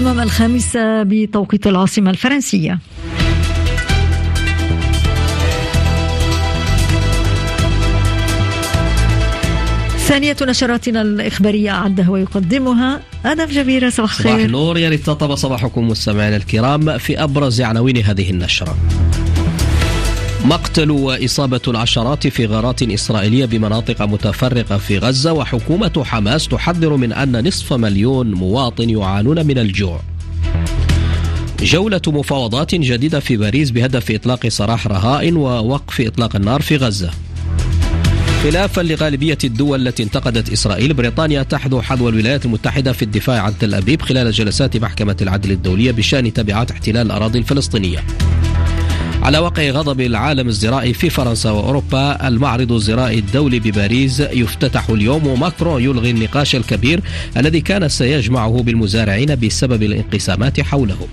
تمام الخامسة بتوقيت العاصمة الفرنسية. ثانية نشراتنا الإخبارية أعدها ويقدمها. أنف جبيرة صباح الخير. صباح النور. يا ريت تطب صباحكم مستمعينا الكرام في أبرز عناوين هذه النشرة. مقتل وإصابة العشرات في غارات إسرائيلية بمناطق متفرقة في غزة وحكومة حماس تحذر من أن نصف مليون مواطن يعانون من الجوع. جولة مفاوضات جديدة في باريس بهدف إطلاق سراح رهائن ووقف إطلاق النار في غزة. خلافا لغالبية الدول التي انتقدت إسرائيل بريطانيا تحذو حذو الولايات المتحدة في الدفاع عن تل أبيب خلال جلسات محكمة العدل الدولية بشأن تبعات احتلال الأراضي الفلسطينية على وقع غضب العالم الزراعي في فرنسا وأوروبا المعرض الزراعي الدولي بباريس يفتتح اليوم وماكرون يلغي النقاش الكبير الذي كان سيجمعه بالمزارعين بسبب الانقسامات حوله.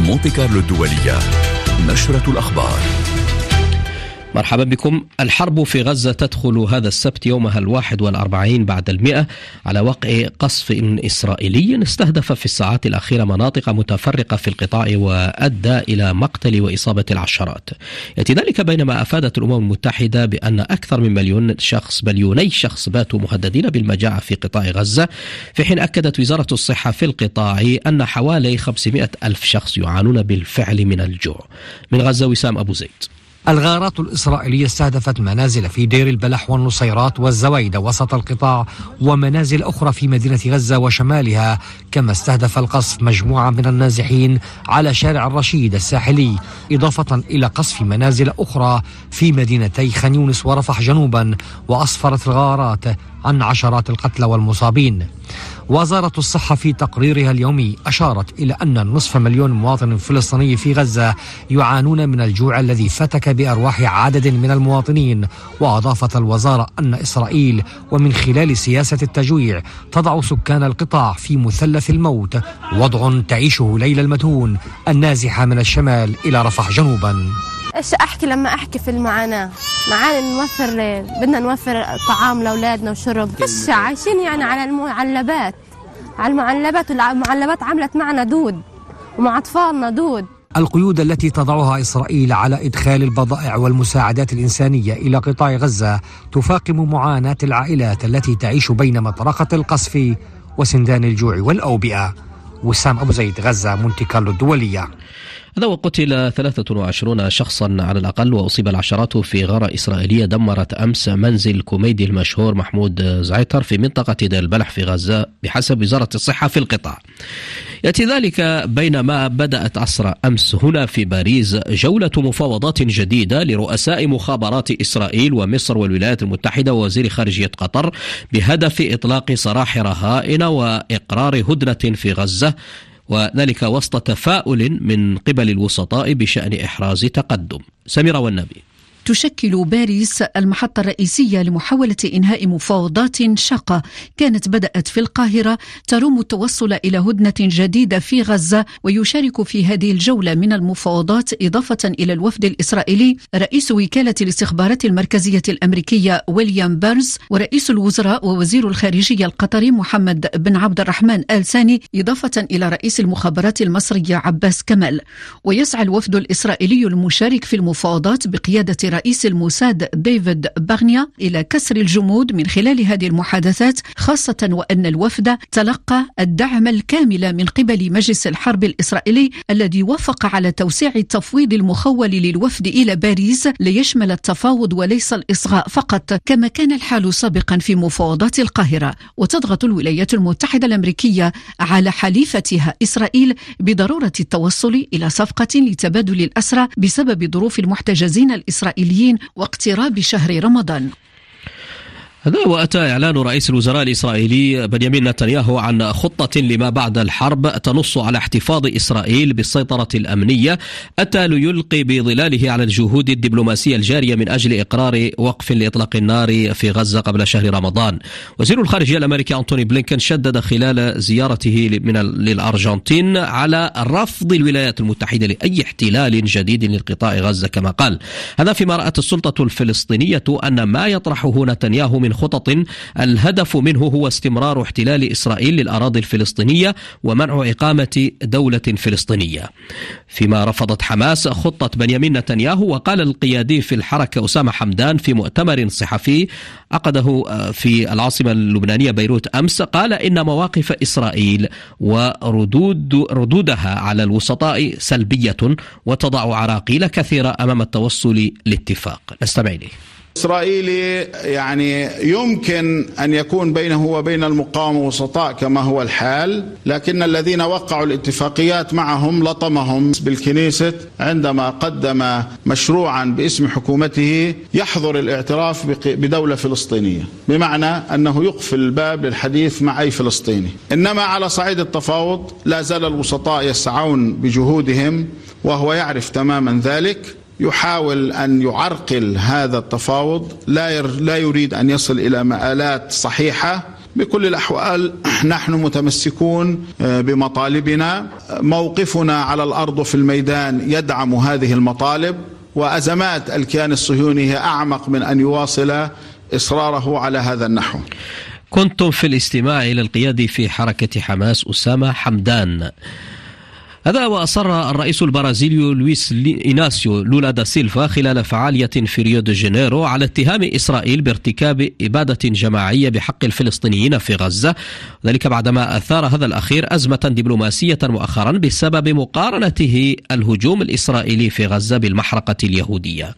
مونتي كارلو الدولية نشرة الأخبار. مرحبا بكم. الحرب في غزة تدخل هذا السبت يومها الواحد والأربعين بعد المئة على وقع قصف إسرائيلي استهدف في الساعات الأخيرة مناطق متفرقة في القطاع وأدى إلى مقتل وإصابة العشرات. يأتي ذلك بينما أفادت الأمم المتحدة بأن أكثر من مليون شخص مليوني شخص باتوا مهددين بالمجاعة في قطاع غزة في حين أكدت وزارة الصحة في القطاع أن حوالي 500 ألف شخص يعانون بالفعل من الجوع. من غزة وسام أبو زيد. الغارات الإسرائيلية استهدفت منازل في دير البلح والنصيرات والزويدة وسط القطاع ومنازل أخرى في مدينة غزة وشمالها كما استهدف القصف مجموعة من النازحين على شارع الرشيد الساحلي إضافة إلى قصف منازل أخرى في مدينتي خان يونس ورفح جنوبا وأسفرت الغارات عن عشرات القتلى والمصابين. وزارة الصحة في تقريرها اليومي أشارت إلى أن نصف مليون مواطن فلسطيني في غزة يعانون من الجوع الذي فتك بأرواح عدد من المواطنين. وأضافت الوزارة أن إسرائيل ومن خلال سياسة التجويع تضع سكان القطاع في مثلث الموت. وضع تعيشه ليلى المتون النازحة من الشمال إلى رفح جنوبا. إيش أحكي لما أحكي في المعاناة؟ معانا نوفر بدنا نوفر طعام لأولادنا وشرب. إيش عايشين يعني على المعلبات. على المعلبات والمعلبات عملت معنا دود. ومع أطفالنا دود. القيود التي تضعها إسرائيل على إدخال البضائع والمساعدات الإنسانية إلى قطاع غزة تفاقم معاناة العائلات التي تعيش بين مطرقة القصف وسندان الجوع والأوبئة. وسام أبو زيد غزة مونتي كارلو الدولية. هذا وقتل 23 شخصا على الأقل وأصيب العشرات في غارة إسرائيلية. دمرت أمس منزل كوميدي المشهور محمود زعتر في منطقة دير البلح في غزة بحسب وزارة الصحة في القطاع. يأتي ذلك بينما بدأت عصر أمس هنا في باريس جولة مفاوضات جديدة لرؤساء مخابرات إسرائيل ومصر والولايات المتحدة ووزير خارجية قطر بهدف إطلاق سراح رهائن وإقرار هدنة في غزة. وذلك وسط تفاؤل من قبل الوسطاء بشأن إحراز تقدم. سميرة والنبي. تشكل باريس المحطة الرئيسية لمحاولة إنهاء مفاوضات شاقة كانت بدأت في القاهرة تروم التوصل إلى هدنة جديدة في غزة ويشارك في هذه الجولة من المفاوضات إضافة إلى الوفد الإسرائيلي رئيس وكالة الاستخبارات المركزية الأمريكية ويليام بيرنز ورئيس الوزراء ووزير الخارجية القطري محمد بن عبد الرحمن آل ثاني إضافة إلى رئيس المخابرات المصرية عباس كمال. ويسعى الوفد الإسرائيلي المشارك في المفاوضات بقيادة رئيس الموساد ديفيد باغنيا إلى كسر الجمود من خلال هذه المحادثات خاصة وأن الوفد تلقى الدعم الكامل من قبل مجلس الحرب الإسرائيلي الذي وافق على توسيع التفويض المخول للوفد إلى باريس ليشمل التفاوض وليس الإصغاء فقط كما كان الحال سابقا في مفاوضات القاهرة. وتضغط الولايات المتحدة الأمريكية على حليفتها إسرائيل بضرورة التوصل إلى صفقة لتبادل الأسرى بسبب ظروف المحتجزين الإسرائيليين. الإسرائيليين واقتراب شهر رمضان. هذا وأتى إعلان رئيس الوزراء الإسرائيلي بنيامين نتنياهو عن خطة لما بعد الحرب تنص على احتفاظ إسرائيل بالسيطرة الأمنية أتى ليلقي بظلاله على الجهود الدبلوماسية الجارية من أجل إقرار وقف لإطلاق النار في غزة قبل شهر رمضان. وزير الخارجية الأمريكي أنتوني بلينكن شدد خلال زيارته من للأرجنتين على رفض الولايات المتحدة لأي احتلال جديد للقطاع غزة كما قال. هذا فيما رأت السلطة الفلسطينية أن ما يطرحه نتنياهو من خطط. الهدف منه هو استمرار احتلال إسرائيل للأراضي الفلسطينية ومنع إقامة دولة فلسطينية. فيما رفضت حماس خطة بنيامين نتنياهو وقال القيادي في الحركة أسامة حمدان في مؤتمر صحفي عقده في العاصمة اللبنانية بيروت أمس قال إن مواقف إسرائيل وردود ردودها على الوسطاء سلبية وتضع عراقيل كثيرة أمام التوصل لاتفاق. نستمع إليه. إسرائيلي يعني يمكن أن يكون بينه وبين المقاومة وسطاء كما هو الحال لكن الذين وقعوا الاتفاقيات معهم لطمهم بالكنيسة عندما قدم مشروعا باسم حكومته يحظر الاعتراف بدولة فلسطينية بمعنى أنه يقفل الباب للحديث مع أي فلسطيني. إنما على صعيد التفاوض لا زال الوسطاء يسعون بجهودهم وهو يعرف تماما ذلك. يحاول أن يعرقل هذا التفاوض لا لا يريد أن يصل إلى مآلات صحيحة. بكل الأحوال نحن متمسكون آه، بمطالبنا. موقفنا على الأرض وفي الميدان يدعم هذه المطالب وأزمات الكيان الصهيوني هي أعمق من أن يواصل إصراره على هذا النحو. كنتم في الاستماع إلى القيادي في حركة حماس أسامة حمدان. هذا وأصر الرئيس البرازيلي لويس إيناسيو لولا دا سيلفا خلال فعالية في ريو دي جانيرو على اتهام إسرائيل بارتكاب إبادة جماعية بحق الفلسطينيين في غزة. ذلك بعدما أثار هذا الأخير أزمة دبلوماسية مؤخرا بسبب مقارنته الهجوم الإسرائيلي في غزة بالمحرقة اليهودية.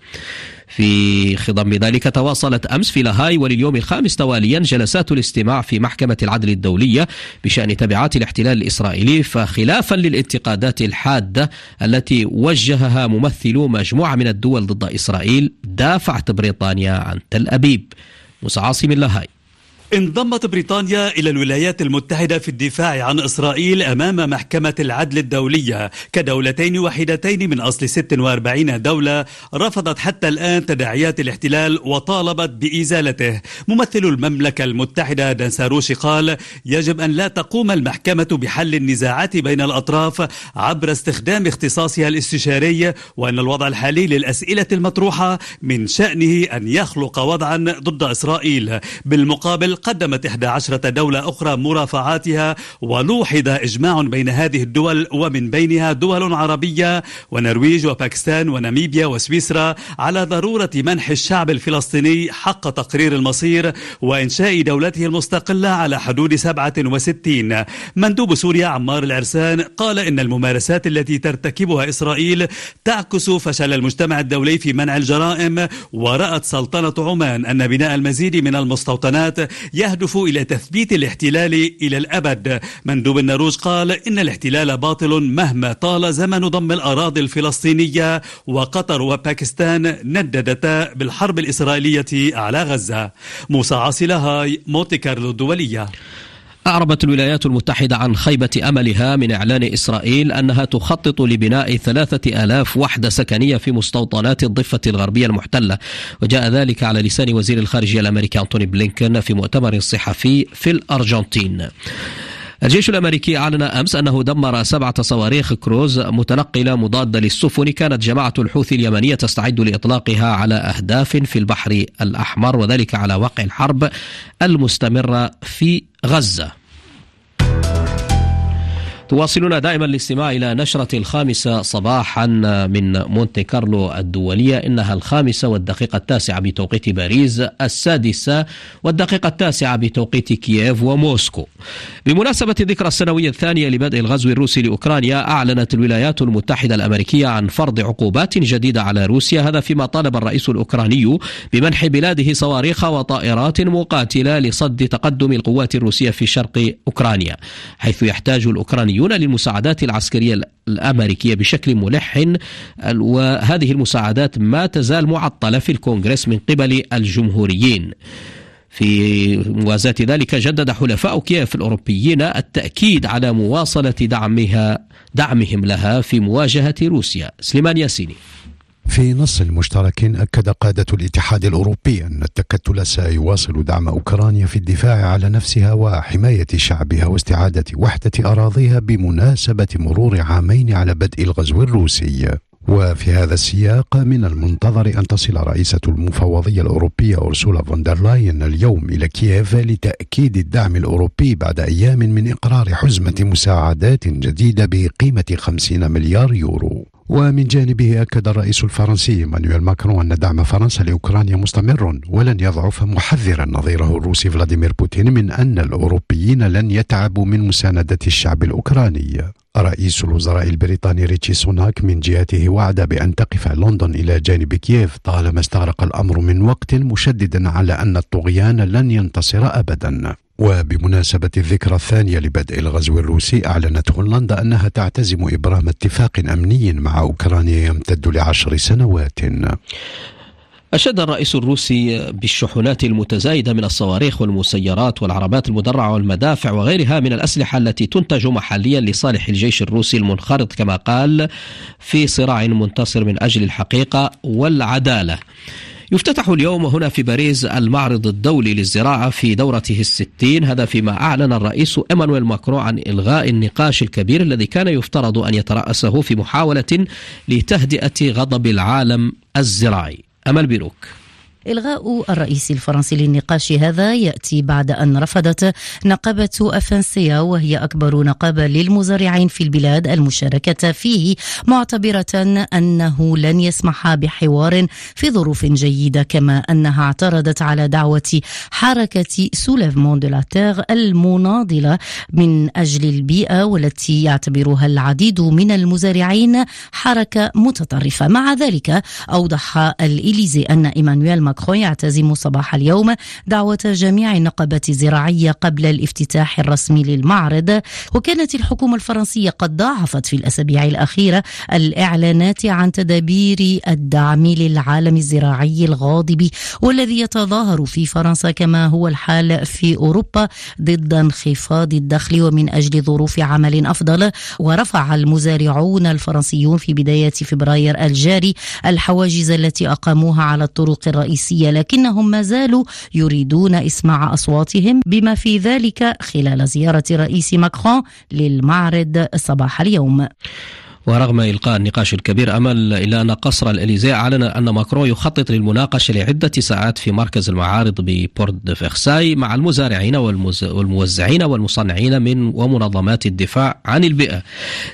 في خضم. ذلك تواصلت أمس في لاهاي ولليوم الخامس تواليا جلسات الاستماع في محكمة العدل الدولية بشأن تبعات الاحتلال الإسرائيلي فخلافا للانتقادات الحادة التي وجهها ممثلو مجموعة من الدول ضد إسرائيل دافعت بريطانيا عن تل أبيب. موسى عاصم اللاهاي. انضمت بريطانيا إلى الولايات المتحدة في الدفاع عن إسرائيل أمام محكمة العدل الدولية. كدولتين وحيدتين من أصل 46 دولة رفضت حتى الآن تداعيات الاحتلال وطالبت بإزالته. ممثل المملكة المتحدة دانساروشي قال يجب أن لا تقوم المحكمة بحل النزاعات بين الأطراف عبر استخدام اختصاصها الاستشاري وأن الوضع الحالي للأسئلة المطروحة من شأنه أن يخلق وضعا ضد إسرائيل. بالمقابل قدمت 11 دولة أخرى مرافعاتها ولوحظ إجماع بين هذه الدول ومن بينها دول عربية ونرويج وباكستان وناميبيا وسويسرا على ضرورة منح الشعب الفلسطيني حق تقرير المصير وإنشاء دولته المستقلة على حدود 67 مندوب سوريا عمار العرسان قال إن الممارسات التي ترتكبها إسرائيل تعكس فشل المجتمع الدولي في منع الجرائم ورأت سلطنة عمان أن بناء المزيد من المستوطنات يهدف إلى تثبيت الاحتلال إلى الأبد. مندوب النرويج قال إن الاحتلال باطل مهما طال زمن ضم الأراضي الفلسطينية وقطر وباكستان نددتا بالحرب الإسرائيلية على غزة. موسى عاصي هاي مونتي كارلو الدولية. أعربت الولايات المتحدة عن خيبة أملها من إعلان إسرائيل أنها تخطط لبناء ثلاثة آلاف وحدة سكنية في مستوطنات الضفة الغربية المحتلة. وجاء ذلك على لسان وزير الخارجية الأمريكي أنتوني بلينكن في مؤتمر صحفي في الأرجنتين. الجيش الأمريكي أعلن أمس أنه دمر سبعة صواريخ كروز متنقلة مضادة للسفن. كانت جماعة الحوثي اليمنية تستعد لإطلاقها على أهداف في البحر الأحمر وذلك على وقع الحرب المستمرة في غزة. تواصلون دائما الاستماع إلى نشرة الخامسة صباحا من مونتي كارلو الدولية إنها الخامسة والدقيقة التاسعة بتوقيت باريس السادسة والدقيقة التاسعة بتوقيت كييف وموسكو. بمناسبة الذكرى السنوية الثانية لبدء الغزو الروسي لأوكرانيا أعلنت الولايات المتحدة الأمريكية عن فرض عقوبات جديدة على روسيا هذا فيما طالب الرئيس الأوكراني بمنح بلاده صواريخ وطائرات مقاتلة لصد تقدم القوات الروسية في شرق أوكرانيا حيث يحتاج الأوكراني يعنون للمساعدات العسكرية الأمريكية بشكل ملح وهذه المساعدات ما تزال معطلة في الكونغرس من قبل الجمهوريين. في موازاة ذلك جدد حلفاء كييف الأوروبيين التأكيد على مواصلة دعمها دعمهم لها في مواجهة روسيا. سليمان ياسيني. في نص مشترك أكد قادة الاتحاد الأوروبي أن التكتل سيواصل دعم أوكرانيا في الدفاع على نفسها وحماية شعبها واستعادة وحدة أراضيها بمناسبة مرور عامين على بدء الغزو الروسي. وفي هذا السياق من المنتظر أن تصل رئيسة المفوضية الأوروبية أورسولا فوندر لاين اليوم إلى كييف لتأكيد الدعم الأوروبي بعد أيام من إقرار حزمة مساعدات جديدة بقيمة 50 مليار يورو. ومن جانبه أكد الرئيس الفرنسي إيمانويل ماكرون أن دعم فرنسا لأوكرانيا مستمر ولن يضعف محذرا نظيره الروسي فلاديمير بوتين من أن الأوروبيين لن يتعبوا من مساندة الشعب الأوكراني. رئيس الوزراء البريطاني ريتشي سوناك من جهته وعد بأن تقف لندن إلى جانب كييف طالما استغرق الأمر من وقت مشددا على أن الطغيان لن ينتصر أبدا. وبمناسبة الذكرى الثانية لبدء الغزو الروسي أعلنت هولندا أنها تعتزم إبرام اتفاق أمني مع أوكرانيا يمتد لعشر سنوات. أشاد الرئيس الروسي بالشحنات المتزايدة من الصواريخ والمسيرات والعربات المدرعة والمدافع وغيرها من الأسلحة التي تنتج محليا لصالح الجيش الروسي المنخرط كما قال في صراع منتصر من أجل الحقيقة والعدالة. يفتتح اليوم هنا في باريس المعرض الدولي للزراعة في دورته الستين. هذا فيما أعلن الرئيس إيمانويل ماكرون عن إلغاء النقاش الكبير الذي كان يفترض أن يترأسه في محاولة لتهدئة غضب العالم الزراعي. أمل بيروك إلغاء الرئيس الفرنسي للنقاش هذا يأتي بعد أن رفضت نقابة أفنسيا وهي أكبر نقابة للمزارعين في البلاد المشاركة فيه معتبرة أنه لن يسمح بحوار في ظروف جيدة كما أنها اعترضت على دعوة حركة سوليفمون دو المناضلة من أجل البيئة والتي يعتبرها العديد من المزارعين حركة متطرفة. مع ذلك أوضح الإليزيه أن إيمانويل ماكرون يعتزم صباح اليوم. دعوة جميع النقابات الزراعية قبل الافتتاح الرسمي للمعرض. وكانت الحكومة الفرنسية قد ضاعفت في الأسابيع الأخيرة الإعلانات عن تدابير الدعم للعالم الزراعي الغاضب والذي يتظاهر في فرنسا كما هو الحال في أوروبا ضد انخفاض الدخل ومن أجل ظروف عمل أفضل. ورفع المزارعون الفرنسيون في بداية فبراير الجاري الحواجز التي أقاموها على الطرق الرئيسية الرئيسية لكنهم ما زالوا يريدون إسماع أصواتهم بما في ذلك خلال زيارة رئيس ماكرون للمعرض صباح اليوم. ورغم إلغاء النقاش الكبير أمس إلا أن قصر الإليزيه أعلن أن ماكرون يخطط للمناقشة لعدة ساعات في مركز المعارض ببورت فيرساي مع المزارعين والموزعين والمصنعين من ومنظمات الدفاع عن البيئة.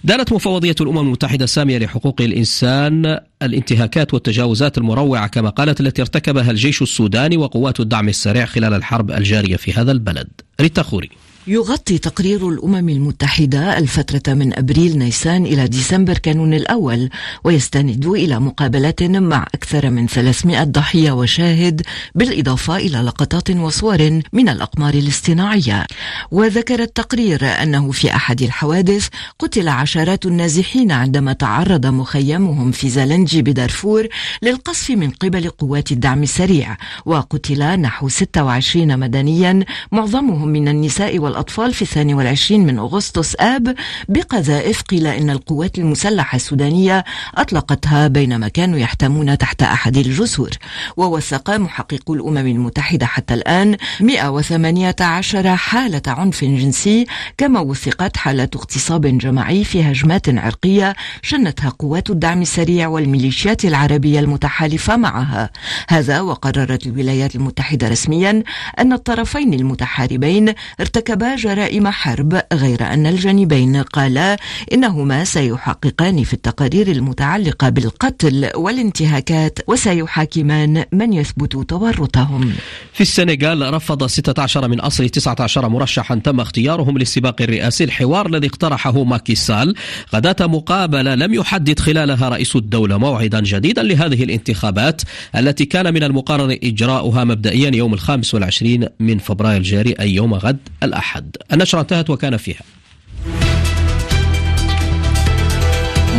دانت مفوضية الأمم المتحدة السامية لحقوق الإنسان الانتهاكات والتجاوزات المروعة كما قالت التي ارتكبها الجيش السوداني وقوات الدعم السريع خلال الحرب الجارية في هذا البلد. ريتا خوري. يغطي تقرير الأمم المتحدة الفترة من أبريل نيسان إلى ديسمبر كانون الأول ويستند إلى مقابلات مع أكثر من 300 ضحية وشاهد بالإضافة إلى لقطات وصور من الأقمار الاصطناعية. وذكر التقرير أنه في أحد الحوادث قتل عشرات النازحين عندما تعرض مخيمهم في زالنجي بدارفور للقصف من قبل قوات الدعم السريع وقتل نحو 26 مدنيا معظمهم من النساء وال الأطفال في الثاني والعشرين من أغسطس آب بقذائف قيل إن القوات المسلحة السودانية أطلقتها بينما كانوا يحتمون تحت أحد الجسور ووثق محقق الأمم المتحدة حتى الآن 118 حالة عنف جنسي كما وثقت حالة اغتصاب جماعي في هجمات عرقية شنتها قوات الدعم السريع والميليشيات العربية المتحالفة معها. هذا وقررت الولايات المتحدة رسميا أن الطرفين المتحاربين ارتكبا جرائم حرب غير أن الجانبين قالا إنهما سيحققان في التقارير المتعلقة بالقتل والانتهاكات وسيحاكمان من يثبت تورطهم. في السنغال رفض 16 من أصل 19 مرشحا تم اختيارهم للسباق الرئاسي الحوار الذي اقترحه ماكي سال. غداة مقابلة لم يحدد خلالها رئيس الدولة موعدا جديدا لهذه الانتخابات التي كان من المقرر إجراؤها مبدئيا يوم الخامس والعشرين من فبراير الجاري أي يوم غد الأحد. أحد. النشرة انتهت وكان فيها.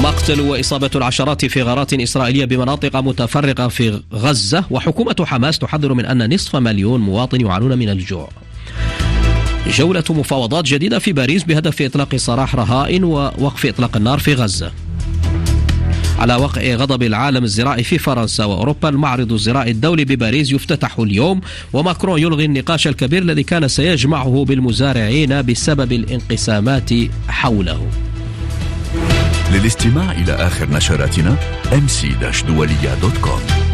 مقتل وإصابة العشرات في غارات إسرائيلية بمناطق متفرقة في غزة. وحكومة حماس تحذر من أن نصف مليون مواطن يعانون من الجوع. جولة مفاوضات جديدة في باريس بهدف إطلاق سراح رهائن ووقف إطلاق النار في غزة. على وقع غضب العالم الزراعي في فرنسا وأوروبا المعرض الزراعي الدولي بباريس يفتتح اليوم وماكرون يلغي النقاش الكبير الذي كان سيجمعه بالمزارعين بسبب الانقسامات حوله. للاستماع إلى آخر نشراتنا كوم